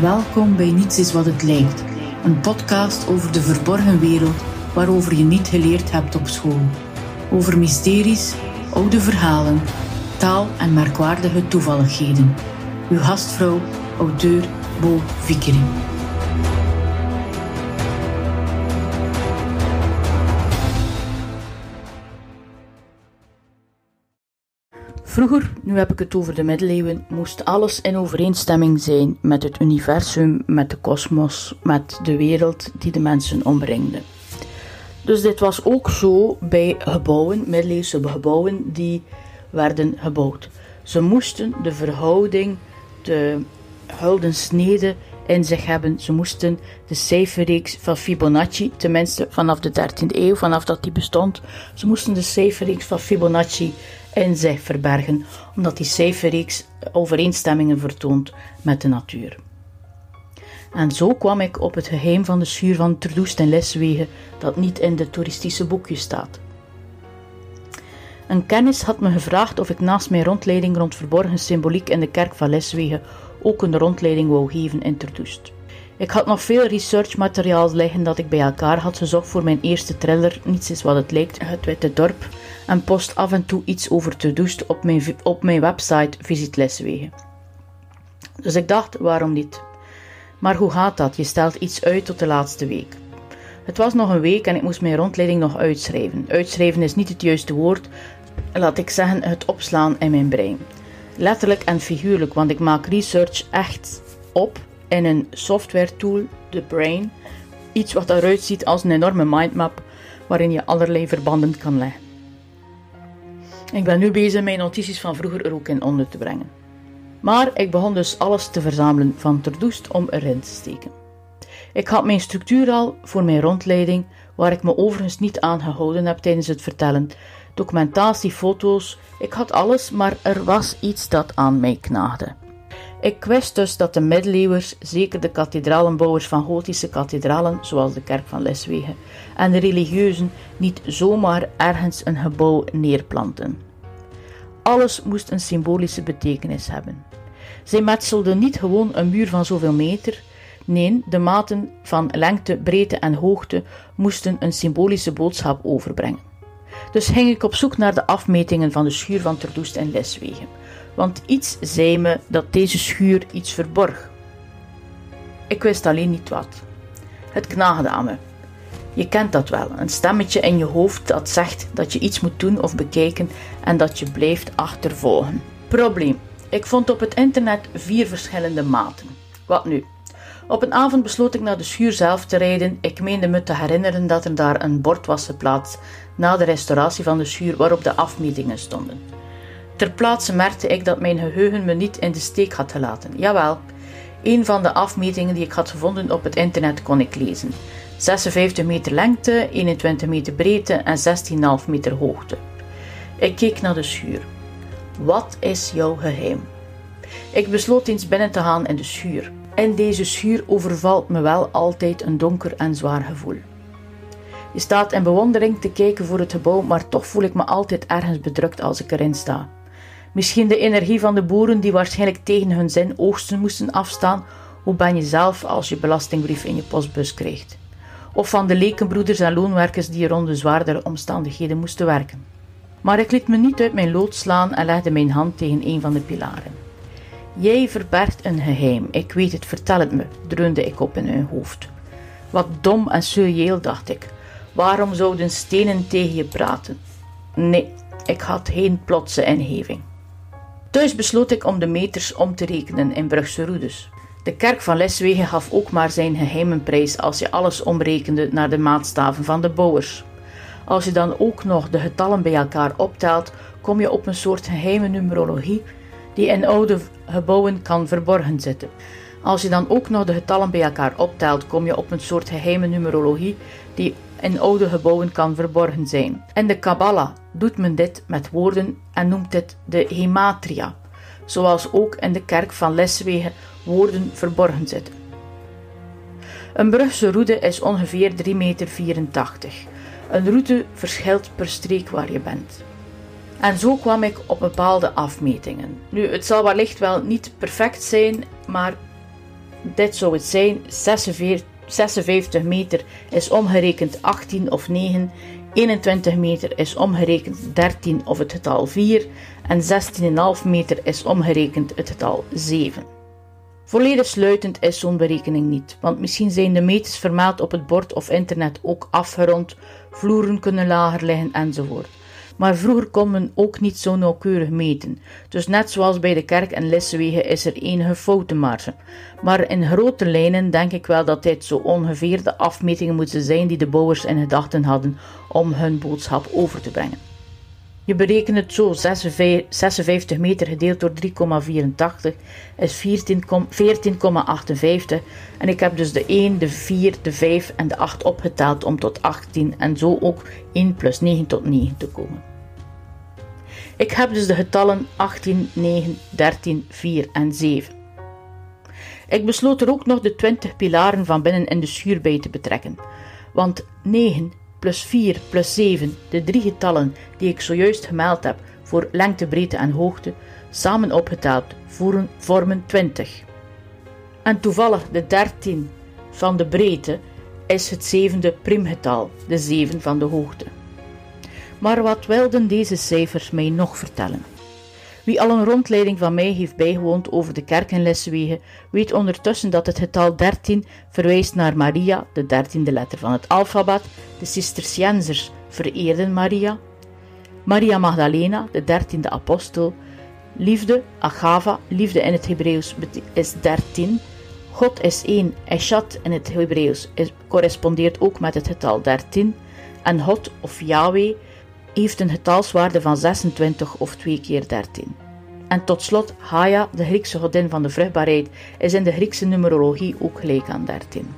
Welkom bij Niets is wat het lijkt, een podcast over de verborgen wereld waarover je niet geleerd hebt op school. Over mysteries, oude verhalen, taal en merkwaardige toevalligheden. Uw gastvrouw, auteur Bo Vickering. Vroeger, nu heb ik het over de middeleeuwen, moest alles in overeenstemming zijn met het universum, met de kosmos, met de wereld die de mensen omringde. Dus dit was ook zo bij gebouwen, middeleeuwse gebouwen die werden gebouwd. Ze moesten de verhouding, de huldensnede in zich hebben. Ze moesten de cijferreeks van Fibonacci, tenminste vanaf de 13e eeuw, vanaf dat die bestond, ze moesten de cijferreeks van Fibonacci in zich verbergen, omdat die cijferreeks overeenstemmingen vertoont met de natuur. En zo kwam ik op het geheim van de schuur van Terdoest en Leswegen, dat niet in de toeristische boekjes staat. Een kennis had me gevraagd of ik naast mijn rondleiding rond verborgen symboliek in de kerk van Leswegen ook een rondleiding wou geven in Terdoest. Ik had nog veel researchmateriaal liggen dat ik bij elkaar had gezocht voor mijn eerste thriller Niets is wat het lijkt, het Witte Dorp, en post af en toe iets over Terdoest op mijn, op mijn website Visit Leswegen. Dus ik dacht, waarom niet? Maar hoe gaat dat? Je stelt iets uit tot de laatste week. Het was nog een week en ik moest mijn rondleiding nog uitschrijven. Uitschrijven is niet het juiste woord, laat ik zeggen het opslaan in mijn brein. Letterlijk en figuurlijk, want ik maak research echt op in een software tool, de Brain. Iets wat eruit ziet als een enorme mindmap waarin je allerlei verbanden kan leggen. Ik ben nu bezig mijn notities van vroeger er ook in onder te brengen. Maar ik begon dus alles te verzamelen van Terdoest om erin te steken. Ik had mijn structuur al voor mijn rondleiding, waar ik me overigens niet aan gehouden heb tijdens het vertellen. Documentatie, foto's, ik had alles, maar er was iets dat aan mij knaagde. Ik wist dus dat de middeleeuwers, zeker de kathedralenbouwers van gotische kathedralen, zoals de kerk van Leswegen, en de religieuzen niet zomaar ergens een gebouw neerplanten. Alles moest een symbolische betekenis hebben. Zij metselden niet gewoon een muur van zoveel meter. Nee, de maten van lengte, breedte en hoogte moesten een symbolische boodschap overbrengen. Dus ging ik op zoek naar de afmetingen van de schuur van Terdoest en Leswegen, want iets zei me dat deze schuur iets verborg. Ik wist alleen niet wat. Het knaagde aan me. Je kent dat wel, een stemmetje in je hoofd dat zegt dat je iets moet doen of bekijken en dat je blijft achtervolgen. Probleem. Ik vond op het internet vier verschillende maten. Wat nu? Op een avond besloot ik naar de schuur zelf te rijden. Ik meende me te herinneren dat er daar een bord was geplaatst na de restauratie van de schuur waarop de afmetingen stonden. Ter plaatse merkte ik dat mijn geheugen me niet in de steek had gelaten. Jawel, een van de afmetingen die ik had gevonden op het internet kon ik lezen. 56 meter lengte, 21 meter breedte en 16,5 meter hoogte. Ik keek naar de schuur. Wat is jouw geheim? Ik besloot eens binnen te gaan in de schuur. In deze schuur overvalt me wel altijd een donker en zwaar gevoel. Je staat in bewondering te kijken voor het gebouw, maar toch voel ik me altijd ergens bedrukt als ik erin sta. Misschien de energie van de boeren die waarschijnlijk tegen hun zin oogsten moesten afstaan. Hoe ben je zelf als je belastingbrief in je postbus krijgt? Of van de lekenbroeders en loonwerkers die er onder zwaardere omstandigheden moesten werken. Maar ik liet me niet uit mijn lood slaan en legde mijn hand tegen een van de pilaren. Jij verbergt een geheim, ik weet het, vertel het me, dreunde ik op in mijn hoofd. Wat dom en surreëel, dacht ik. Waarom zouden stenen tegen je praten? Nee, ik had geen plotse ingeving. Thuis besloot ik om de meters om te rekenen in Brugse roedes. De kerk van Leswegen gaf ook maar zijn geheime prijs als je alles omrekende naar de maatstaven van de bouwers. Als je dan ook nog de getallen bij elkaar optelt, kom je op een soort geheime numerologie die in oude gebouwen kan verborgen zitten. Als je dan ook nog de getallen bij elkaar optelt, kom je op een soort geheime numerologie die in oude gebouwen kan verborgen zijn. In de Kabbalah doet men dit met woorden en noemt dit de gematria, zoals ook in de kerk van Leswegen woorden verborgen zitten. Een Brugse roede is ongeveer 3,84 meter. Een route verschilt per streek waar je bent. En zo kwam ik op bepaalde afmetingen. Nu, het zal wellicht wel niet perfect zijn, maar dit zou het zijn, 46, 56 meter is omgerekend 18 of 9, 21 meter is omgerekend 13 of het getal 4 en 16,5 meter is omgerekend het getal 7. Volledig sluitend is zo'n berekening niet, want misschien zijn de meters vermeld op het bord of internet ook afgerond, vloeren kunnen lager liggen enzovoort maar vroeger kon men ook niet zo nauwkeurig meten. Dus net zoals bij de kerk en Lissewegen is er enige foutenmarge. Maar in grote lijnen denk ik wel dat dit zo ongeveer de afmetingen moeten zijn die de bouwers in gedachten hadden om hun boodschap over te brengen. Je berekent het zo: 56 meter gedeeld door 3,84 is 14,58 en ik heb dus de 1, de 4, de 5 en de 8 opgeteld om tot 18 en zo ook 1 plus 9 tot 9 te komen. Ik heb dus de getallen 18, 9, 13, 4 en 7. Ik besloot er ook nog de 20 pilaren van binnen in de schuur bij te betrekken, want 9 plus 4 plus 7, de drie getallen die ik zojuist gemeld heb voor lengte, breedte en hoogte, samen opgeteld vormen 20. En toevallig de 13 van de breedte is het zevende primgetal, de 7 van de hoogte. Maar wat wilden deze cijfers mij nog vertellen? Wie al een rondleiding van mij heeft bijgewoond over de kerk in Lessewegen, weet ondertussen dat het getal 13 verwijst naar Maria, de dertiende letter van het alfabet. De Cisterciensers vereerden Maria. Maria Magdalena, de dertiende apostel. Liefde, Agava, liefde in het Hebreeuws is 13. God is één, Eshat in het Hebreeuws correspondeert ook met het getal 13. En God of Yahweh heeft een getalswaarde van 26 of 2 keer 13. En tot slot, Haya, de Griekse godin van de vruchtbaarheid, is in de Griekse numerologie ook gelijk aan 13.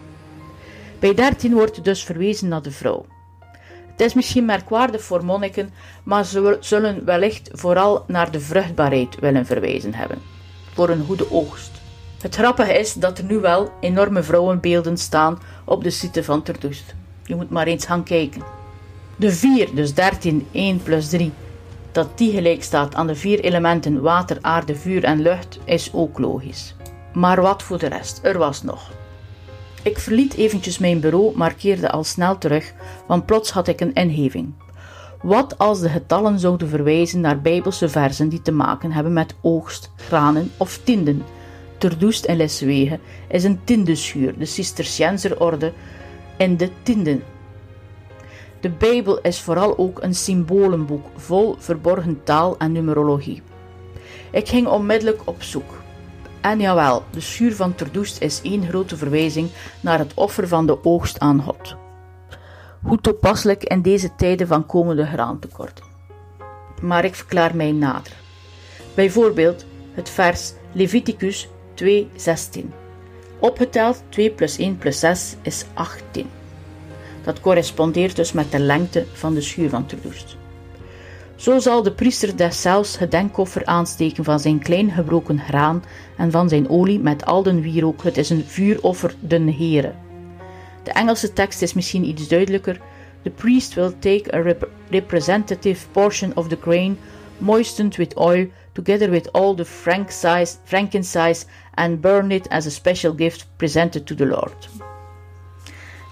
Bij 13 wordt dus verwezen naar de vrouw. Het is misschien merkwaardig voor monniken, maar ze zullen wellicht vooral naar de vruchtbaarheid willen verwijzen hebben, voor een goede oogst. Het grappige is dat er nu wel enorme vrouwenbeelden staan op de site van Terdust. Je moet maar eens gaan kijken. De 4, dus 13, 1 plus 3, dat die gelijk staat aan de vier elementen water, aarde, vuur en lucht, is ook logisch. Maar wat voor de rest, er was nog. Ik verliet eventjes mijn bureau, maar keerde al snel terug, want plots had ik een ingeving. Wat als de getallen zouden verwijzen naar bijbelse versen die te maken hebben met oogst, granen of tinden? Terdoest en Leswegen is een tindenschuur, de Cisterciënserorde, in de tinden de Bijbel is vooral ook een symbolenboek vol verborgen taal en numerologie. Ik ging onmiddellijk op zoek. En jawel, de schuur van Terdoest is één grote verwijzing naar het offer van de oogst aan God. Hoe toepasselijk in deze tijden van komende graantekorten. Maar ik verklaar mij nader. Bijvoorbeeld het vers Leviticus 2:16. Opgeteld 2 plus 1 plus 6 is 18. Dat correspondeert dus met de lengte van de schuur van Toulouse. Zo zal de priester deszelfs gedenkkoffer aansteken van zijn klein gebroken graan en van zijn olie met al den wierook. Het is een vuuroffer den Heere. De Engelse tekst is misschien iets duidelijker. The priest will take a rep representative portion of the grain, moistened with oil, together with all the frankincense, and burn it as a special gift presented to the Lord.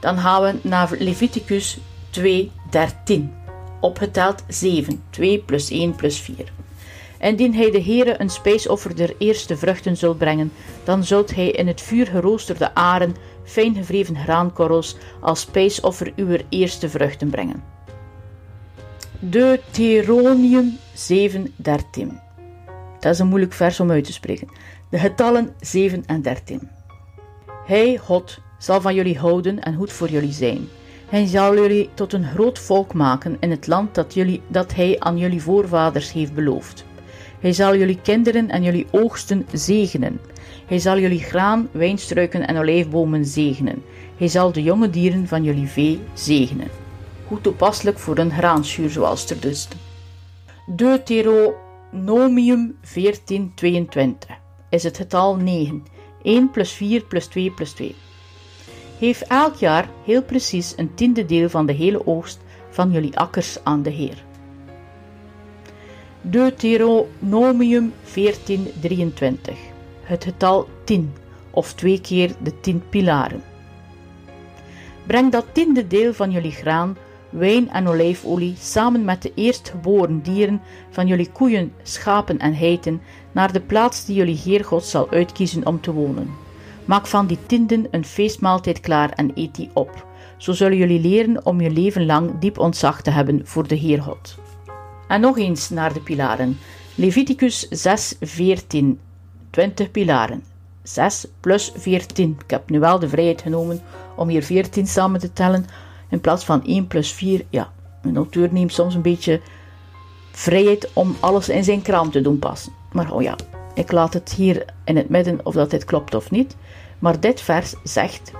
Dan gaan we naar Leviticus 2, 13. Opgeteld 7, 2 plus 1 plus 4. Indien hij de Heere een spijsoffer der eerste vruchten zult brengen, dan zult hij in het vuur geroosterde aren, fijn gevreven graankorrels, als spijsoffer uw eerste vruchten brengen. Deuteronium 7, 13. Dat is een moeilijk vers om uit te spreken. De getallen 7 en 13. Hij, God, zal van jullie houden en goed voor jullie zijn. Hij zal jullie tot een groot volk maken in het land dat, jullie, dat hij aan jullie voorvaders heeft beloofd. Hij zal jullie kinderen en jullie oogsten zegenen. Hij zal jullie graan, wijnstruiken en olijfbomen zegenen. Hij zal de jonge dieren van jullie vee zegenen. Hoe toepasselijk voor een graanschuur zoals er dus. Deuteronomium 1422 is het getal 9. 1 plus 4 plus 2 plus 2 geef elk jaar heel precies een tiende deel van de hele oogst van jullie akkers aan de Heer. Deuteronomium 14:23. Het getal 10, of twee keer de tien pilaren. Breng dat tiende deel van jullie graan, wijn en olijfolie samen met de eerstgeboren dieren van jullie koeien, schapen en heiten naar de plaats die jullie Heer God zal uitkiezen om te wonen. Maak van die tienden een feestmaaltijd klaar en eet die op. Zo zullen jullie leren om je leven lang diep ontzag te hebben voor de Heer God. En nog eens naar de pilaren. Leviticus 6, 14. 20 pilaren. 6 plus 14. Ik heb nu wel de vrijheid genomen om hier 14 samen te tellen in plaats van 1 plus 4. Ja, een auteur neemt soms een beetje vrijheid om alles in zijn kraam te doen passen. Maar oh ja, ik laat het hier in het midden of dat dit klopt of niet. Maar dit vers zegt: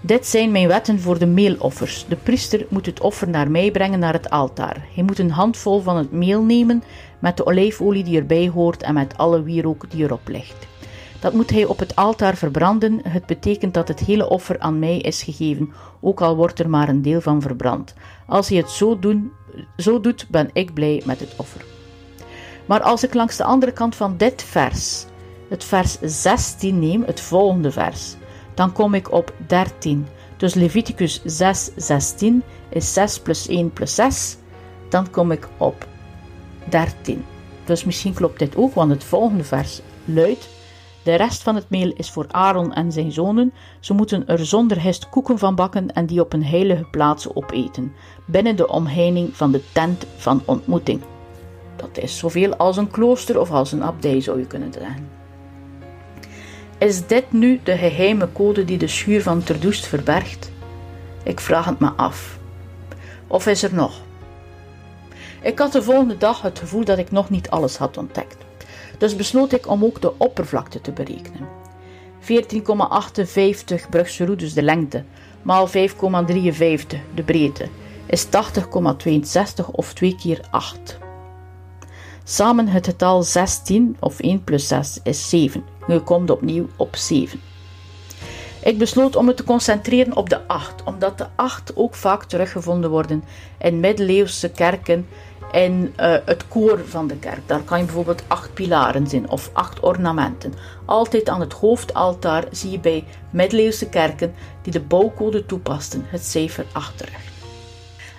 Dit zijn mijn wetten voor de meeloffers. De priester moet het offer naar mij brengen naar het altaar. Hij moet een handvol van het meel nemen met de olijfolie die erbij hoort en met alle wierook die erop ligt. Dat moet hij op het altaar verbranden. Het betekent dat het hele offer aan mij is gegeven, ook al wordt er maar een deel van verbrand. Als hij het zo, doen, zo doet, ben ik blij met het offer. Maar als ik langs de andere kant van dit vers, het vers 16 neem, het volgende vers, dan kom ik op 13. Dus Leviticus 6, 16 is 6 plus 1 plus 6. Dan kom ik op 13. Dus misschien klopt dit ook, want het volgende vers luidt: De rest van het meel is voor Aaron en zijn zonen. Ze moeten er zonder hest koeken van bakken en die op een heilige plaats opeten, binnen de omheining van de tent van ontmoeting. Dat is zoveel als een klooster of als een abdij, zou je kunnen zeggen. Is dit nu de geheime code die de schuur van Terdoest verbergt? Ik vraag het me af. Of is er nog? Ik had de volgende dag het gevoel dat ik nog niet alles had ontdekt. Dus besloot ik om ook de oppervlakte te berekenen. 14,58 Brugse dus de lengte, maal 5,53 de breedte, is 80,62 of 2 keer 8. Samen het getal 16, of 1 plus 6, is 7. Je komt opnieuw op 7. Ik besloot om me te concentreren op de 8, omdat de 8 ook vaak teruggevonden worden in middeleeuwse kerken in uh, het koor van de kerk. Daar kan je bijvoorbeeld acht pilaren zien of acht ornamenten. Altijd aan het hoofdaltaar zie je bij middeleeuwse kerken die de bouwcode toepasten het cijfer 8 terug.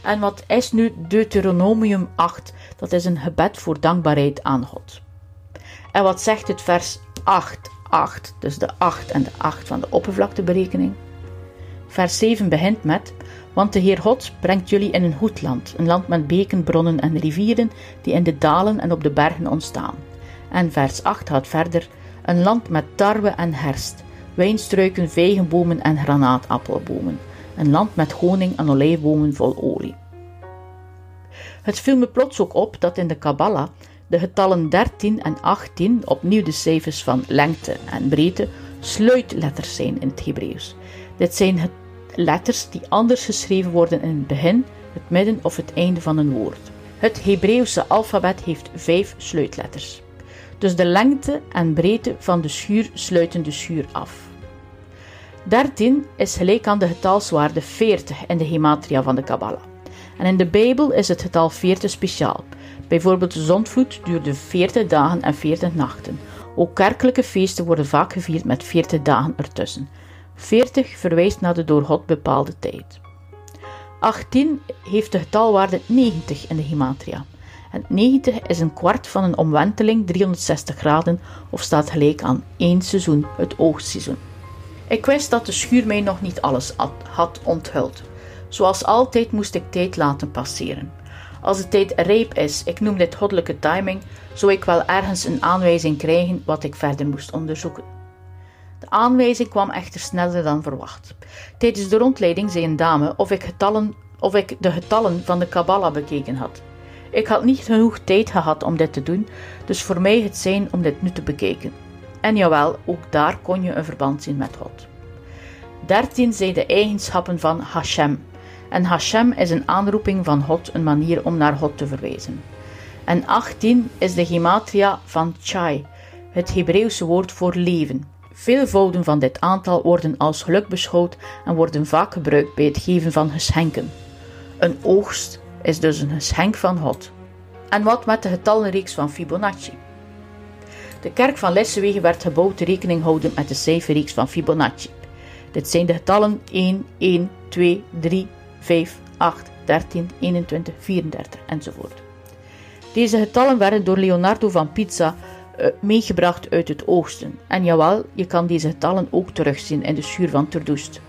En wat is nu Deuteronomium 8? Dat is een gebed voor dankbaarheid aan God. En wat zegt het vers 8, 8, dus de 8 en de 8 van de oppervlakteberekening? Vers 7 begint met: Want de Heer God brengt jullie in een goed land, een land met beken, bronnen en rivieren die in de dalen en op de bergen ontstaan. En vers 8 gaat verder: Een land met tarwe en herst, wijnstruiken, vijgenbomen en granaatappelbomen een land met honing en olijfbomen vol olie. Het viel me plots ook op dat in de Kabbalah de getallen 13 en 18, opnieuw de cijfers van lengte en breedte, sluitletters zijn in het Hebreeuws. Dit zijn letters die anders geschreven worden in het begin, het midden of het einde van een woord. Het Hebreeuwse alfabet heeft vijf sluitletters. Dus de lengte en breedte van de schuur sluiten de schuur af. 13 is gelijk aan de getalswaarde 40 in de gematria van de Kabbalah. En in de Bijbel is het getal 40 speciaal. Bijvoorbeeld de zondvloed duurde 40 dagen en 40 nachten. Ook kerkelijke feesten worden vaak gevierd met 40 dagen ertussen. 40 verwijst naar de door God bepaalde tijd. 18 heeft de getalwaarde 90 in de gematria. En 90 is een kwart van een omwenteling 360 graden of staat gelijk aan één seizoen, het oogstseizoen. Ik wist dat de schuur mij nog niet alles had onthuld. Zoals altijd moest ik tijd laten passeren. Als de tijd rijp is, ik noem dit goddelijke timing, zou ik wel ergens een aanwijzing krijgen wat ik verder moest onderzoeken. De aanwijzing kwam echter sneller dan verwacht. Tijdens de rondleiding zei een dame of ik, getallen, of ik de getallen van de Kabbalah bekeken had. Ik had niet genoeg tijd gehad om dit te doen, dus voor mij het zijn om dit nu te bekijken. En jawel, ook daar kon je een verband zien met God. 13 zijn de eigenschappen van Hashem. En Hashem is een aanroeping van God, een manier om naar God te verwijzen. En 18 is de gematria van Chai, het Hebreeuwse woord voor leven. Veelvouden van dit aantal worden als geluk beschouwd en worden vaak gebruikt bij het geven van geschenken. Een oogst is dus een geschenk van God. En wat met de getallenreeks van Fibonacci? De kerk van Lessewegen werd gebouwd rekening houden met de cijferreeks van Fibonacci. Dit zijn de getallen 1, 1, 2, 3, 5, 8, 13, 21, 34 enzovoort. Deze getallen werden door Leonardo van Pizza uh, meegebracht uit het oosten. En jawel, je kan deze getallen ook terugzien in de schuur van Terdoest.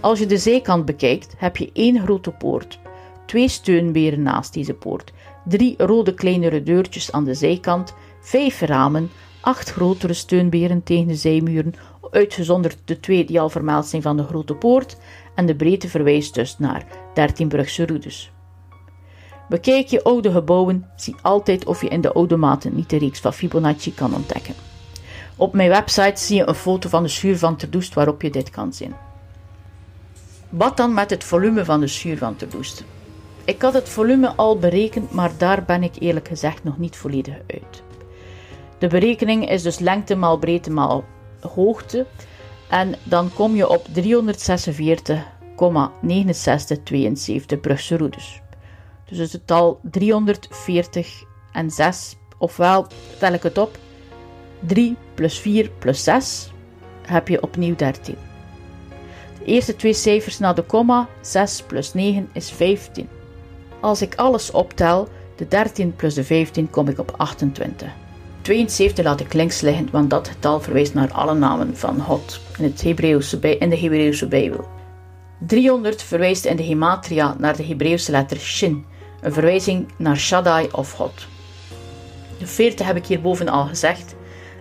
Als je de zijkant bekijkt, heb je één grote poort, twee steunberen naast deze poort, drie rode kleinere deurtjes aan de zijkant, vijf ramen, acht grotere steunberen tegen de zijmuren, uitgezonderd de twee die al vermeld zijn van de grote poort, en de breedte verwijst dus naar 13 Brugse roedes. Bekijk je oude gebouwen, zie altijd of je in de oude maten niet de reeks van Fibonacci kan ontdekken. Op mijn website zie je een foto van de schuur van Terdoest waarop je dit kan zien. Wat dan met het volume van de schuur van Terdoest? Ik had het volume al berekend, maar daar ben ik eerlijk gezegd nog niet volledig uit. De berekening is dus lengte maal breedte maal hoogte en dan kom je op 346,6972 Brugse roedes. Dus het getal 340 en 6, ofwel tel ik het op, 3 plus 4 plus 6 heb je opnieuw 13. De eerste twee cijfers na de komma, 6 plus 9 is 15. Als ik alles optel, de 13 plus de 15, kom ik op 28. 72 laat ik links liggen, want dat getal verwijst naar alle namen van God in, het Hebreeuwse, in de Hebreeuwse Bijbel. 300 verwijst in de Gematria naar de Hebreeuwse letter Shin, een verwijzing naar Shaddai of God. De 40 heb ik hierboven al gezegd.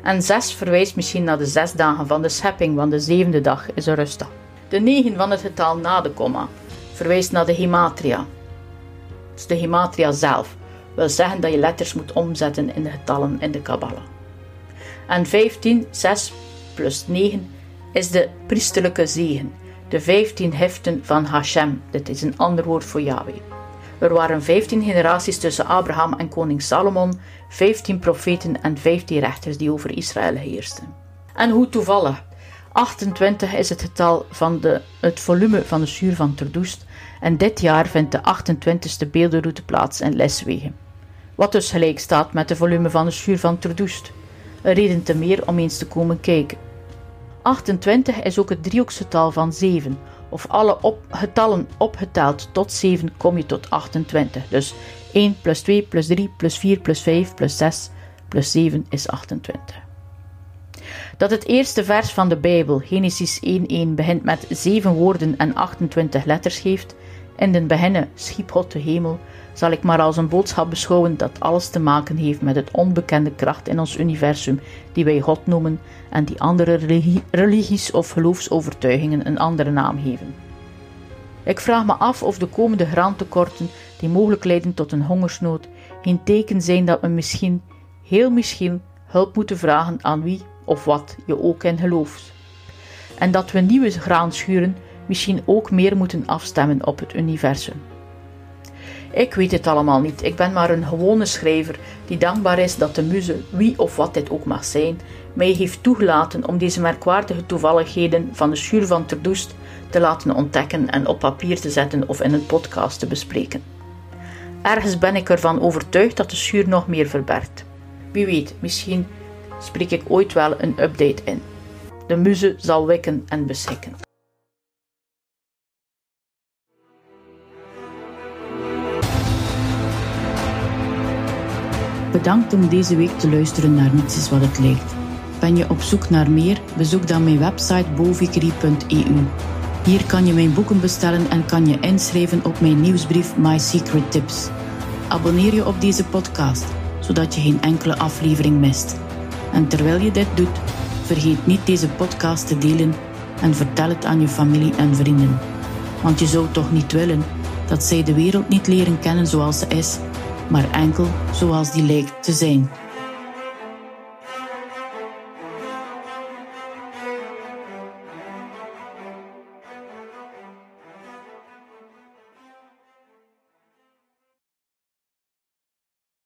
En 6 verwijst misschien naar de zes dagen van de schepping, want de zevende dag is een rustdag. De 9 van het getal na de komma verwijst naar de Gematria. Dus de Gematria zelf wil zeggen dat je letters moet omzetten in de getallen in de Kabbalah. En 15, 6 plus 9 is de priesterlijke zegen, de 15 heften van Hashem. Dit is een ander woord voor Yahweh. Er waren 15 generaties tussen Abraham en koning Salomon, 15 profeten en 15 rechters die over Israël heersten. En hoe toevallig. 28 is het getal van de, het volume van de zuur van Terdoest en dit jaar vindt de 28e beeldenroute plaats in Leswegen. Wat dus gelijk staat met de volume van de schuur van Terdoest. Een reden te meer om eens te komen kijken. 28 is ook het driehoeksgetal van 7, of alle getallen opgeteld tot 7 kom je tot 28. Dus 1 plus 2 plus 3 plus 4 plus 5 plus 6 plus 7 is 28. Dat het eerste vers van de Bijbel, Genesis 1:1, begint met 7 woorden en 28 letters geeft, in den beginnen schiep God de hemel, zal ik maar als een boodschap beschouwen dat alles te maken heeft met het onbekende kracht in ons universum, die wij God noemen en die andere religies of geloofsovertuigingen een andere naam geven. Ik vraag me af of de komende graantekorten, die mogelijk leiden tot een hongersnood, geen teken zijn dat we misschien, heel misschien, hulp moeten vragen aan wie of wat je ook in gelooft. En dat we nieuwe graanschuren misschien ook meer moeten afstemmen op het universum. Ik weet het allemaal niet. Ik ben maar een gewone schrijver die dankbaar is dat de muze, wie of wat dit ook mag zijn, mij heeft toegelaten om deze merkwaardige toevalligheden van de schuur van Terdoest te laten ontdekken en op papier te zetten of in een podcast te bespreken. Ergens ben ik ervan overtuigd dat de schuur nog meer verbergt. Wie weet, misschien spreek ik ooit wel een update in. De muze zal wekken en beschikken. Bedankt om deze week te luisteren naar Niets is wat het lijkt. Ben je op zoek naar meer? Bezoek dan mijn website bovicry.eu. Hier kan je mijn boeken bestellen en kan je inschrijven op mijn nieuwsbrief My Secret Tips. Abonneer je op deze podcast, zodat je geen enkele aflevering mist. En terwijl je dit doet, vergeet niet deze podcast te delen en vertel het aan je familie en vrienden. Want je zou toch niet willen dat zij de wereld niet leren kennen zoals ze is, maar enkel zoals die lijkt te zijn.